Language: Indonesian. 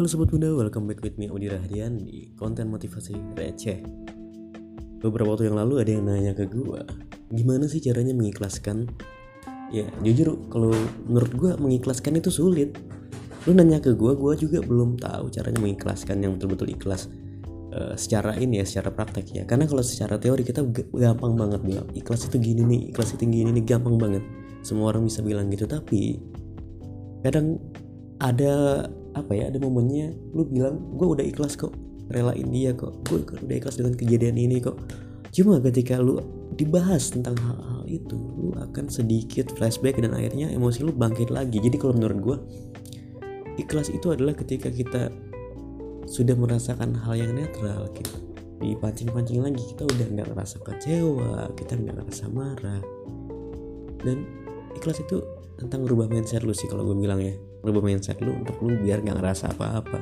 Halo Sobat Bunda, welcome back with me Audi Rahadian di konten motivasi receh. Beberapa waktu yang lalu ada yang nanya ke gue Gimana sih caranya mengikhlaskan? Ya jujur kalau menurut gue mengikhlaskan itu sulit. Lu nanya ke gue, gue juga belum tahu caranya mengikhlaskan yang betul-betul ikhlas uh, Secara ini ya, secara praktek ya. Karena kalau secara teori kita gampang banget bilang Ikhlas itu gini nih, ikhlas itu gini nih, gampang banget. Semua orang bisa bilang gitu, tapi kadang ada apa ya ada momennya lu bilang gue udah ikhlas kok relain dia kok gue udah ikhlas dengan kejadian ini kok. Cuma ketika lu dibahas tentang hal-hal itu lu akan sedikit flashback dan akhirnya emosi lu bangkit lagi. Jadi kalau menurut gue ikhlas itu adalah ketika kita sudah merasakan hal yang netral gitu dipancing-pancing lagi kita udah nggak ngerasa kecewa kita nggak ngerasa marah. Dan ikhlas itu tentang rubah mindset lu sih kalau gue bilang ya rubah mindset lu untuk lu biar gak ngerasa apa-apa